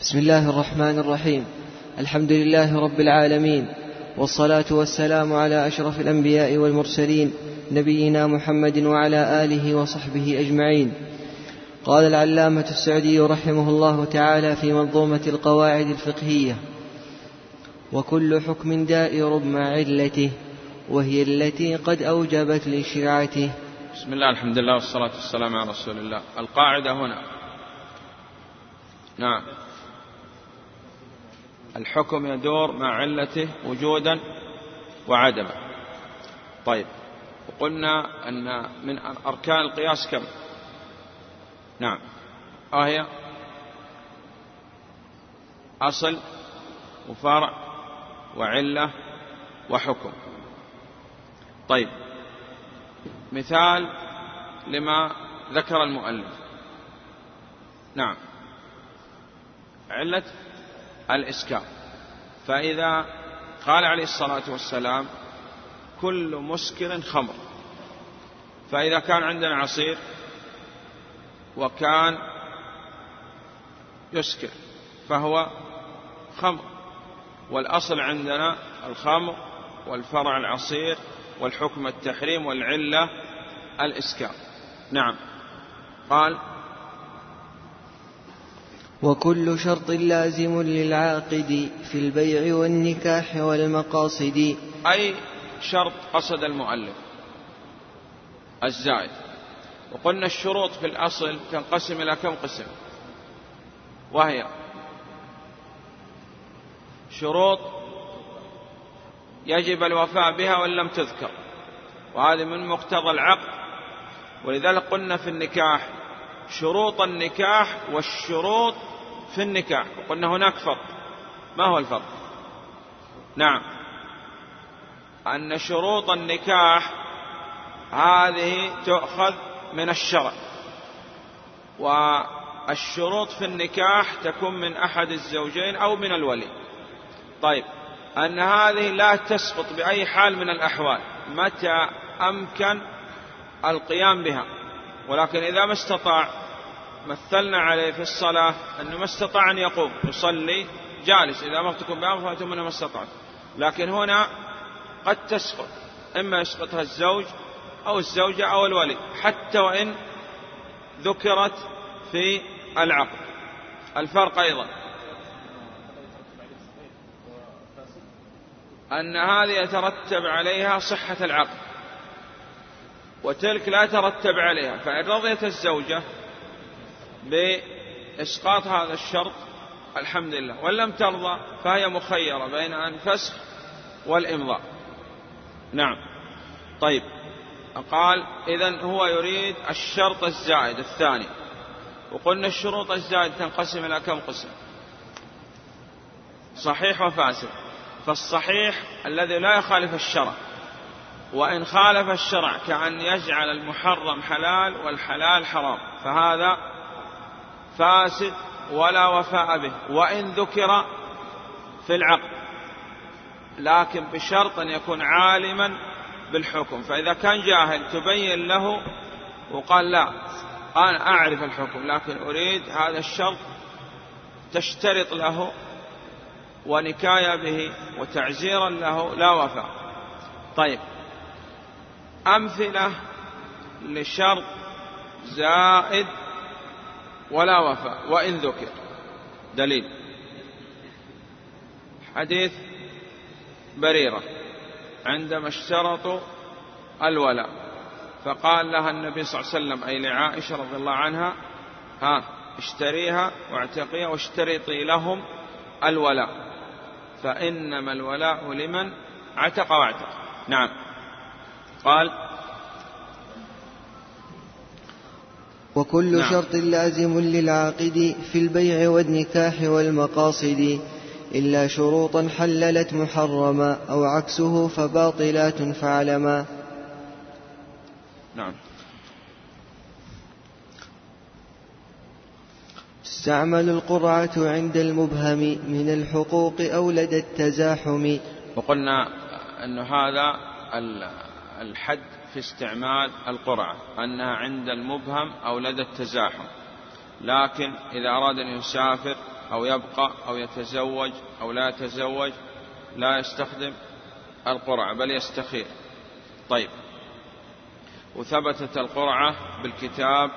بسم الله الرحمن الرحيم. الحمد لله رب العالمين. والصلاة والسلام على أشرف الأنبياء والمرسلين نبينا محمد وعلى آله وصحبه أجمعين. قال العلامة السعدي رحمه الله تعالى في منظومة القواعد الفقهية وكل حكم دائر مع علته وهي التي قد أوجبت لشرعته بسم الله الحمد لله والصلاة والسلام على رسول الله. القاعدة هنا. نعم. الحكم يدور مع علته وجودا وعدما طيب وقلنا أن من أركان القياس كم؟ نعم. وهي أصل وفرع وعلة وحكم. طيب مثال لما ذكر المؤلف. نعم. علة الإسكار. فإذا قال عليه الصلاة والسلام كل مسكر خمر. فإذا كان عندنا عصير وكان يسكر فهو خمر. والأصل عندنا الخمر والفرع العصير والحكم التحريم والعلة الإسكار. نعم. قال وكل شرط لازم للعاقد في البيع والنكاح والمقاصد. أي شرط قصد المؤلف الزائد. وقلنا الشروط في الأصل تنقسم إلى كم قسم؟ وهي شروط يجب الوفاء بها وإن لم تذكر وهذه من مقتضى العقد. ولذلك قلنا في النكاح شروط النكاح والشروط في النكاح وقلنا هناك فرق. ما هو الفرق؟ نعم. أن شروط النكاح هذه تؤخذ من الشرع. والشروط في النكاح تكون من أحد الزوجين أو من الولي. طيب أن هذه لا تسقط بأي حال من الأحوال متى أمكن القيام بها. ولكن إذا ما استطاع مثلنا عليه في الصلاة أنه ما استطاع أن يقوم يصلي جالس إذا تكون بأمر فأتم ما استطعت لكن هنا قد تسقط إما يسقطها الزوج أو الزوجة أو الولي حتى وإن ذكرت في العقد. الفرق أيضا. أن هذه يترتب عليها صحة العقد وتلك لا ترتب عليها فإن رضيت الزوجة بإسقاط هذا الشرط الحمد لله. وإن لم ترضى فهي مخيرة بين أن فسخ والإمضاء. نعم. طيب. قال إذا هو يريد الشرط الزائد الثاني. وقلنا الشروط الزائد تنقسم إلى كم قسم؟ صحيح وفاسد. فالصحيح الذي لا يخالف الشرع. وإن خالف الشرع كأن يجعل المحرم حلال والحلال حرام. فهذا فاسد ولا وفاء به وإن ذكر في العقد لكن بشرط أن يكون عالما بالحكم. فإذا كان جاهل تبين له وقال لا أنا أعرف الحكم لكن أريد هذا الشرط تشترط له ونكاية به وتعزيرا له لا وفاء. طيب أمثلة لشرط زائد ولا وفاء. وإن ذكر. دليل. حديث بريرة. عندما اشترطوا الولاء. فقال لها النبي صلى الله عليه وسلم أي لعائشة رضي الله عنها ها اشتريها واعتقيها واشترطي لهم الولاء. فإنما الولاء لمن عتق واعتق. نعم. قال وكل نعم. شرط لازم للعاقد في البيع والنكاح والمقاصد إلا شروطا حللت محرما أو عكسه فباطلات فعلما. نعم. تستعمل القرعة عند المبهم من الحقوق أو لدى التزاحم. وقلنا أن هذا الحد في استعمال القرعة أنها عند المبهم أو لدى التزاحم. لكن إذا أراد أن يسافر أو يبقى أو يتزوج أو لا يتزوج لا يستخدم القرعة بل يستخير. طيب. وثبتت القرعة بالكتاب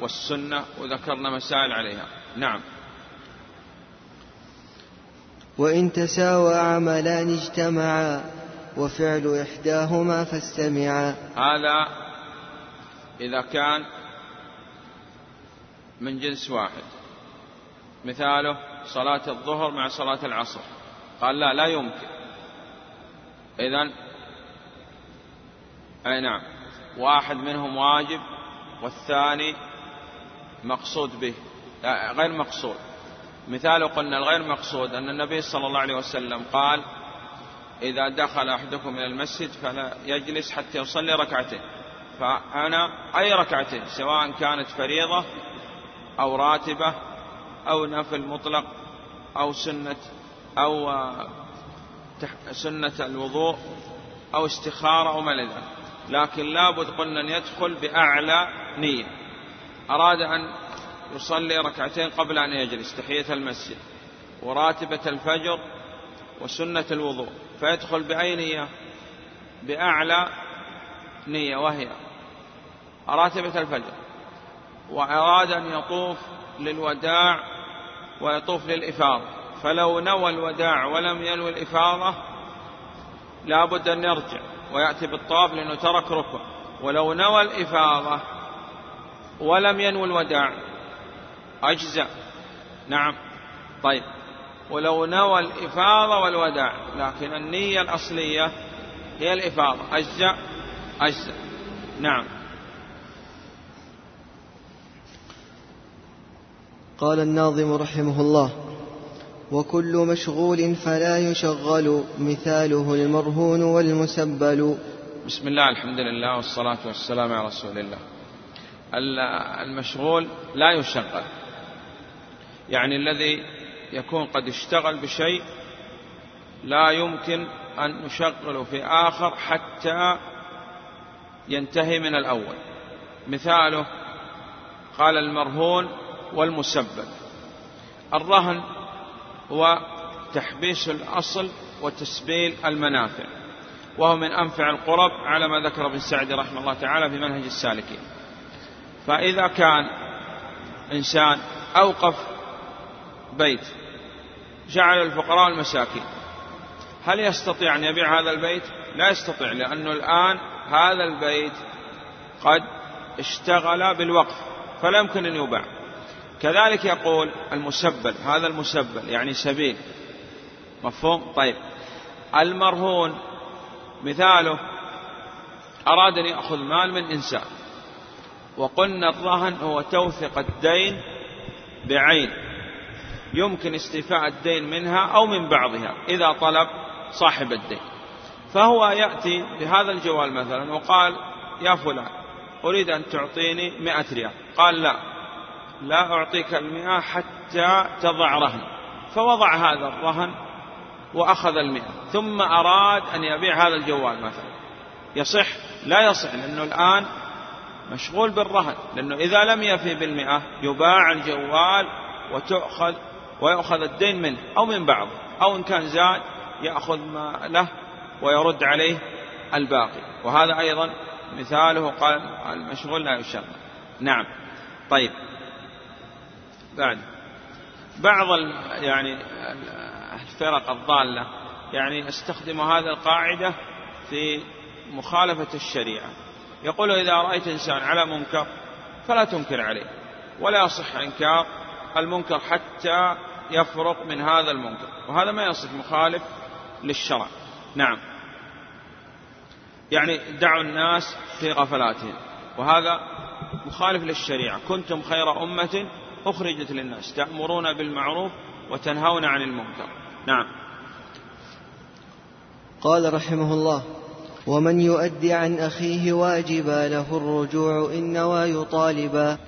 والسنة وذكرنا مسائل عليها. نعم. وإن تساوى عملان اجتمعا. وفعل إحداهما فاستمعا. هذا إذا كان من جنس واحد. مثاله صلاة الظهر مع صلاة العصر. قال لا لا يمكن. إذا أي نعم. واحد منهم واجب والثاني مقصود به. غير مقصود. مثال قلنا الغير مقصود أن النبي صلى الله عليه وسلم قال إذا دخل أحدكم إلى المسجد فلا يجلس حتى يصلي ركعتين فأنا أي ركعتين سواء كانت فريضة أو راتبة أو نفل مطلق أو سنة أو سنة الوضوء أو استخارة أو ما لكن لابد قلنا أن يدخل بأعلى نية. أراد أن يصلي ركعتين قبل أن يجلس تحية المسجد وراتبة الفجر وسنة الوضوء. فيدخل بأي نية بأعلى نية وهي راتبة الفجر. وأراد أن يطوف للوداع ويطوف للإفاضة. فلو نوى الوداع ولم ينوي الإفاضة لا بد أن يرجع ويأتي بالطواف لأنه ترك ركن ولو نوى الإفاضة ولم ينوي الوداع أجزأ. نعم. طيب. ولو نوى الإفاضة والوداع لكن النية الأصلية هي الإفاضة. أجزأ أجزأ. نعم. قال الناظم رحمه الله وكل مشغول فلا يشغل مثاله المرهون والمسبل. بسم الله الحمد لله والصلاة والسلام على رسول الله. المشغول لا يشغل. يعني الذي يكون قد اشتغل بشيء لا يمكن أن نشغله في آخر حتى ينتهي من الأول. مثاله قال المرهون والمسبب. الرهن هو تحبيس الأصل وتسبيل المنافع وهو من أنفع القرب على ما ذكر ابن سعد رحمه الله تعالى في منهج السالكين. فإذا كان إنسان أوقف بيت جعل الفقراء المساكين. هل يستطيع أن يبيع هذا البيت؟ لا يستطيع لأنه الآن هذا البيت قد اشتغل بالوقف فلا يمكن أن يباع. كذلك يقول المسبل هذا المسبل يعني سبيل. مفهوم؟ طيب. المرهون مثاله أراد أن يأخذ مال من إنسان وقلنا الرهن هو توثق الدين بعين. يمكن استيفاء الدين منها أو من بعضها إذا طلب صاحب الدين. فهو يأتي بهذا الجوال مثلا وقال يا فلان أريد أن تعطيني مئة ريال. قال لا لا أعطيك المئة حتى تضع رهن. فوضع هذا الرهن وأخذ المئة ثم أراد أن يبيع هذا الجوال مثلا. يصح؟ لا يصح لأنه الآن مشغول بالرهن لأنه إذا لم يفي بالمئة يباع الجوال وتؤخذ ويأخذ الدين منه أو من بعض أو إن كان زاد يأخذ ما له ويرد عليه الباقي. وهذا أيضا مثاله قال المشغول لا يشغل. نعم. طيب. بعد. بعض يعني الفرق الضالة يعني استخدم هذه القاعدة في مخالفة الشريعة. يقول إذا رأيت إنسان على منكر فلا تنكر عليه ولا يصح إنكار المنكر حتى يفرق من هذا المنكر. وهذا ما يصح مخالف للشرع. نعم. يعني دعوا الناس في غفلاتهم وهذا مخالف للشريعة. كنتم خير أمة أخرجت للناس. تأمرون بالمعروف وتنهون عن المنكر. نعم. قال رحمه الله ومن يؤدي عن أخيه واجبا له الرجوع إن نوى يطالبا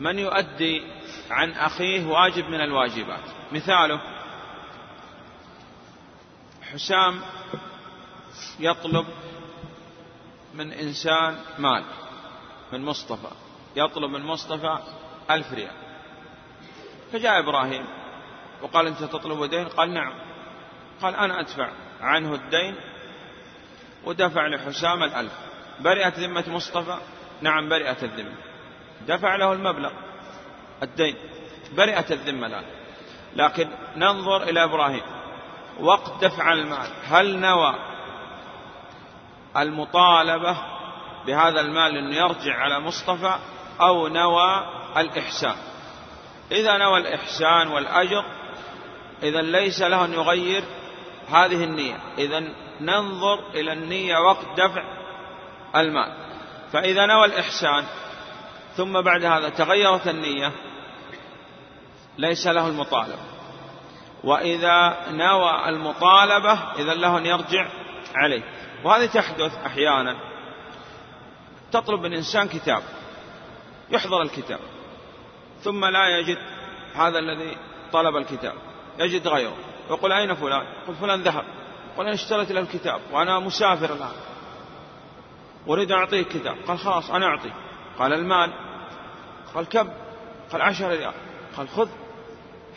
من يؤدي عن أخيه واجب من الواجبات. مثاله حسام يطلب من إنسان مال من مصطفى يطلب من مصطفى ألف ريال. فجاء إبراهيم وقال أنت تطلب دين قال نعم. قال أنا أدفع عنه الدين ودفع لحسام الألف. برئت ذمة مصطفى؟ نعم برئت الذمة. دفع له المبلغ الدين. برئت الذمة الآن. لكن ننظر إلى إبراهيم. وقت دفع المال هل نوى المطالبة بهذا المال أنه يرجع على مصطفى أو نوى الإحسان؟ إذا نوى الإحسان والأجر إذا ليس له أن يغير هذه النية. إذا ننظر إلى النية وقت دفع المال. فإذا نوى الإحسان ثم بعد هذا تغيرت النية. ليس له المطالبة. وإذا نوى المطالبة إذا له أن يرجع عليه. وهذه تحدث أحيانا. تطلب من إنسان كتاب. يحضر الكتاب. ثم لا يجد هذا الذي طلب الكتاب. يجد غيره. يقول أين فلان؟ يقول فلان ذهب. قال أنا اشتريت له الكتاب وأنا مسافر الآن. أريد أن أعطيه كتاب قال خلاص أنا أعطيه. قال المال قال كم؟ قال عشر ريال. قال خذ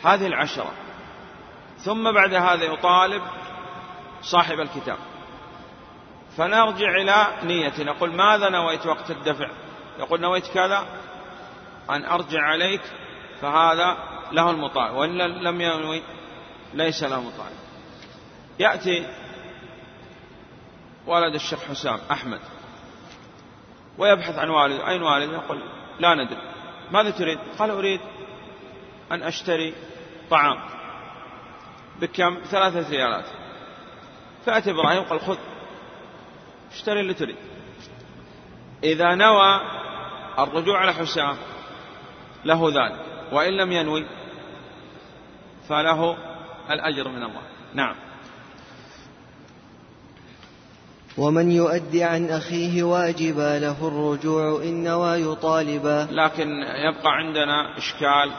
هذه العشرة. ثم بعد هذا يطالب صاحب الكتاب. فنرجع إلى نية نقول ماذا نويت وقت الدفع؟ يقول نويت كذا أن أرجع عليك فهذا له المطالب. وإن لم ينوي ليس له مطالب. يأتي ولد الشيخ حسام أحمد. ويبحث عن والده أين والده يقول لا ندري. ماذا تريد؟ قال أريد أن أشتري طعام بكم؟ ثلاثة ريالات فأتي إبراهيم قال خذ اشتري اللي تريد. إذا نوى الرجوع على حسام له ذلك وإن لم ينوي فله الأجر من الله. نعم. ومن يؤدي عن أخيه واجبا له الرجوع إن نوى يطالبا لكن يبقى عندنا إشكال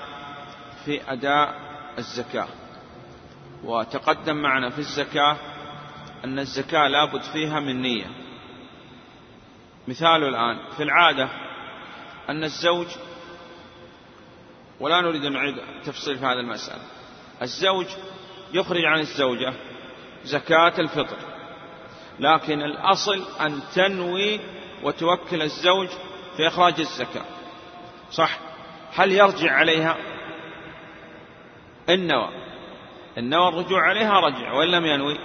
في أداء الزكاة. وتقدم معنا في الزكاة أن الزكاة لابد فيها من نية. مثال الآن في العادة أن الزوج ولا نريد أن نعيد تفصيل في هذه المسألة الزوج يخرج عن الزوجة زكاة الفطر. لكن الأصل أن تنوي وتوكل الزوج في إخراج الزكاة. صح. هل يرجع عليها؟ إن نوى إن نوى الرجوع عليها رجع وإن لم ينوي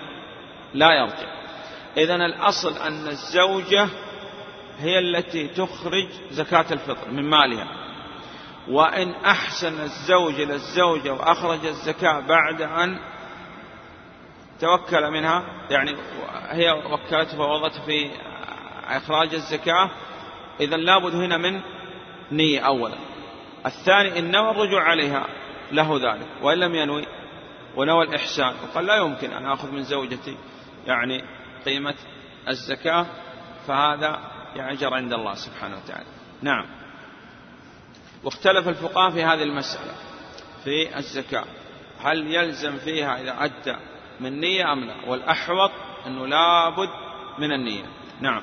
لا يرجع. إذا الأصل أن الزوجة هي التي تخرج زكاة الفطر من مالها. وإن أحسن الزوج إلى الزوجة وأخرج الزكاة بعد أن توكل منها يعني هي وكلته فوضته في إخراج الزكاة. إذا لابد هنا من نية أولا. الثاني إن نوى الرجوع عليها له ذلك وإن لم ينوي ونوى الإحسان. وقال لا يمكن أن آخذ من زوجتي يعني قيمة الزكاة فهذا يعجر عند الله سبحانه وتعالى. نعم. واختلف الفقهاء في هذه المسألة في الزكاة. هل يلزم فيها إذا أدى من نية أم لا؟ والأحوط أنه لابد من النية. نعم.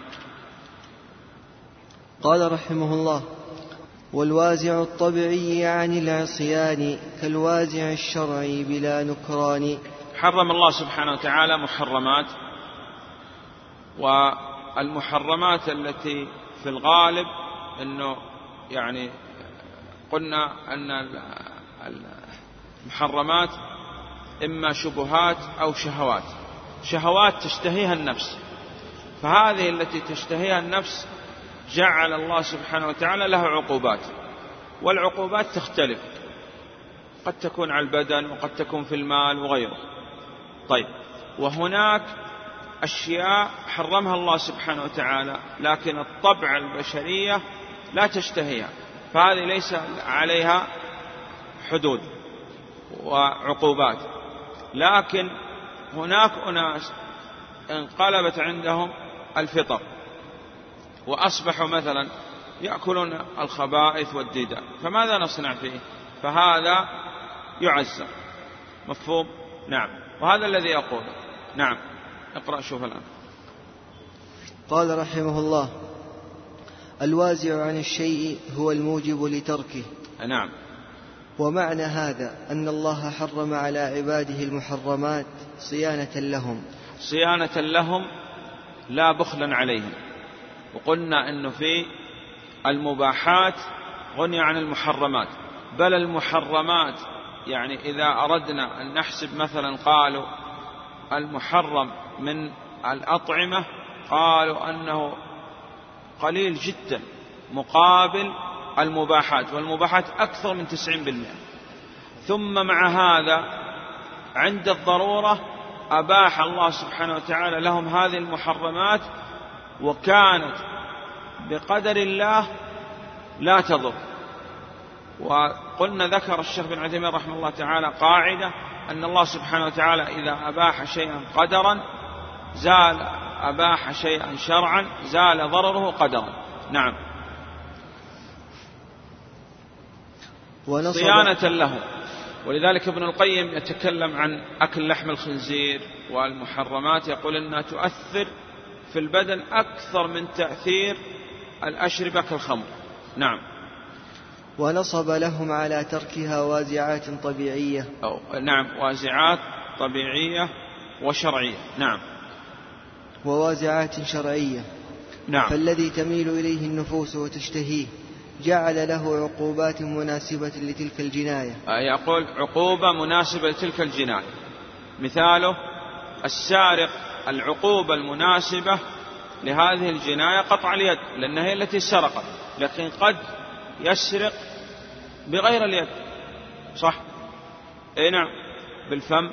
قال رحمه الله والوازع الطبيعي عن العصيان كالوازع الشرعي بلا نكران. حرم الله سبحانه وتعالى محرمات والمحرمات التي في الغالب أنه يعني قلنا أن المحرمات إما شبهات أو شهوات. شهوات تشتهيها النفس. فهذه التي تشتهيها النفس جعل الله سبحانه وتعالى لها عقوبات. والعقوبات تختلف. قد تكون على البدن وقد تكون في المال وغيره. طيب وهناك أشياء حرمها الله سبحانه وتعالى لكن الطبع البشرية لا تشتهيها. فهذه ليس عليها حدود وعقوبات. لكن هناك أناس انقلبت عندهم الفطر وأصبحوا مثلا يأكلون الخبائث والديدان. فماذا نصنع فيه؟ فهذا يعزر مفهوم؟ نعم. وهذا الذي يقول نعم. اقرأ شوف الآن. قال رحمه الله الوازع عن الشيء هو الموجب لتركه. نعم. ومعنى هذا أن الله حرم على عباده المحرمات صيانة لهم. صيانة لهم لا بخلا عليهم. وقلنا أنه في المباحات غني عن المحرمات. بل المحرمات يعني إذا أردنا أن نحسب مثلا قالوا المحرم من الأطعمة قالوا أنه قليل جدا مقابل المباحات والمباحات أكثر من تسعين بالمئة. ثم مع هذا عند الضرورة أباح الله سبحانه وتعالى لهم هذه المحرمات وكانت بقدر الله لا تضر. وقلنا ذكر الشيخ بن عثيمين رحمه الله تعالى قاعدة أن الله سبحانه وتعالى إذا أباح شيئا قدرا زال أباح شيئا شرعا زال ضرره قدرا. نعم. صيانة له. ولذلك ابن القيم يتكلم عن أكل لحم الخنزير والمحرمات يقول أنها تؤثر في البدن أكثر من تأثير الأشربة كالخمر. نعم. ونصب لهم على تركها وازعات طبيعية. أو نعم وازعات طبيعية وشرعية. نعم. ووازعات شرعية. نعم. فالذي تميل إليه النفوس وتشتهيه. جعل له عقوبات مناسبة لتلك الجناية. آه، يقول عقوبة مناسبة لتلك الجناية. مثاله السارق العقوبة المناسبة لهذه الجناية قطع اليد لأنها هي التي سرقت لكن قد يسرق بغير اليد. صح؟ إي نعم. بالفم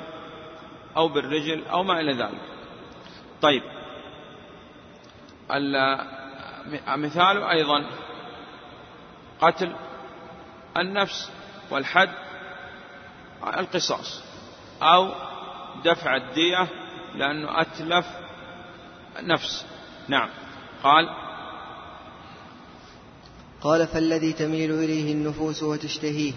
أو بالرجل أو ما إلى ذلك. طيب. مثال أيضا قتل النفس والحد القصاص أو دفع الدية لأنه أتلف نفس. نعم. قال قال فالذي تميل إليه النفوس وتشتهيه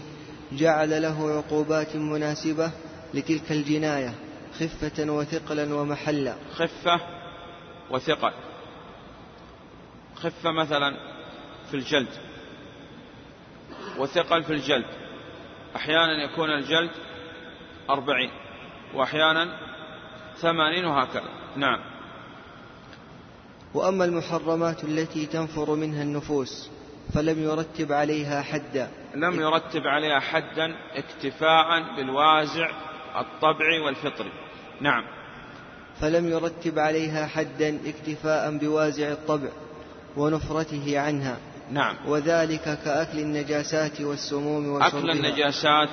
جعل له عقوبات مناسبة لتلك الجناية خفة وثقلا ومحلا. خفة وثقل. خفة مثلا في الجلد. وثقل في الجلد. أحيانا يكون الجلد أربعين وأحيانا ثمانين وهكذا. نعم. وأما المحرمات التي تنفر منها النفوس فلم يرتب عليها حدا. لم يرتب عليها حدا اكتفاء بالوازع الطبعي والفطري نعم. فلم يرتب عليها حدا اكتفاء بوازع الطبع ونفرته عنها. نعم. وذلك كأكل النجاسات والسموم وشربها أكل النجاسات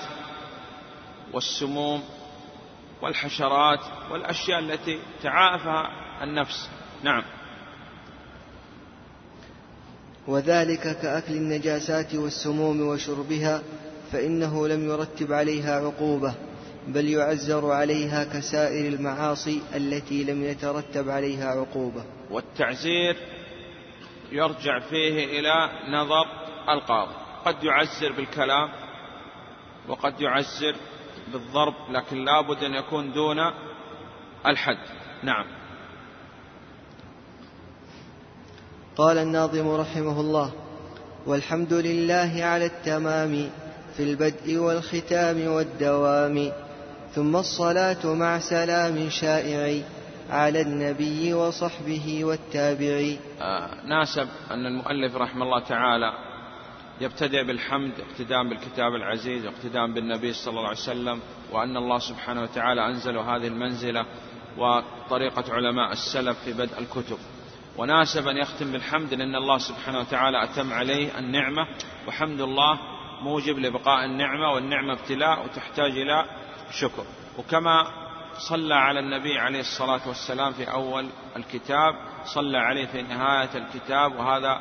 والسموم والحشرات والأشياء التي تعافى النفس. نعم. وذلك كأكل النجاسات والسموم وشربها فإنه لم يرتب عليها عقوبة بل يعزر عليها كسائر المعاصي التي لم يترتب عليها عقوبة. والتعزير يرجع فيه إلى نظر القاضي. قد يعزر بالكلام وقد يعزر بالضرب لكن لابد أن يكون دون الحد. نعم. قال الناظم رحمه الله والحمد لله على التمام في البدء والختام والدوام ثم الصلاة مع سلام شائع على النبي وصحبه والتابعي آه ناسب أن المؤلف رحمه الله تعالى يبتدئ بالحمد اقتداء بالكتاب العزيز واقتداء بالنبي صلى الله عليه وسلم وأن الله سبحانه وتعالى أنزل هذه المنزلة وطريقة علماء السلف في بدء الكتب. وناسب أن يختم بالحمد لأن الله سبحانه وتعالى أتم عليه النعمة وحمد الله موجب لبقاء النعمة والنعمة ابتلاء وتحتاج إلى شكر. وكما صلى على النبي عليه الصلاة والسلام في أول الكتاب صلى عليه في نهاية الكتاب وهذا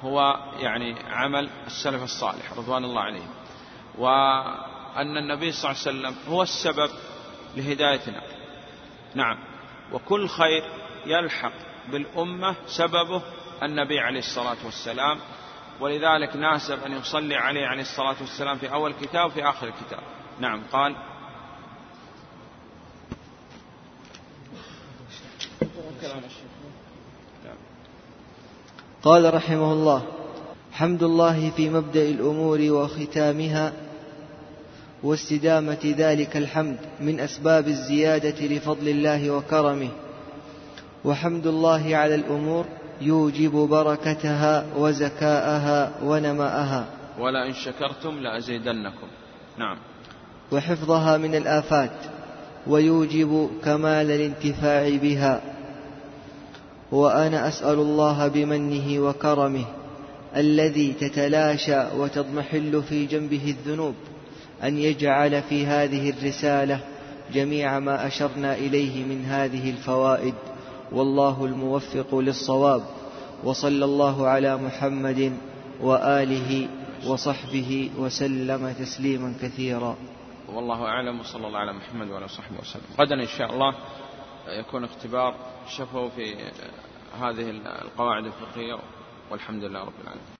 هو يعني عمل السلف الصالح رضوان الله عليهم. وأن النبي صلى الله عليه وسلم هو السبب لهدايتنا. نعم. وكل خير يلحق بالأمة سببه النبي عليه الصلاة والسلام. ولذلك ناسب أن يصلي عليه عليه الصلاة والسلام في أول كتاب وفي آخر الكتاب. نعم. قال قال رحمه الله حمد الله في مبدأ الأمور وختامها واستدامة ذلك الحمد من أسباب الزيادة لفضل الله وكرمه. وحمد الله على الأمور يوجب بركتها وزكاءها ونماءها. ولئن شكرتم لأزيدنكم. نعم. وحفظها من الآفات ويوجب كمال الانتفاع بها. وأنا أسأل الله بمنه وكرمه الذي تتلاشى وتضمحل في جنبه الذنوب أن يجعل في هذه الرسالة جميع ما أشرنا إليه من هذه الفوائد والله الموفق للصواب. وصلى الله على محمد وآله وصحبه وسلم تسليما كثيرا. والله أعلم وصلى الله على محمد وعلى صحبه وسلم. غدا إن شاء الله. يكون اختبار شفوي في هذه القواعد الفقهية والحمد لله رب العالمين.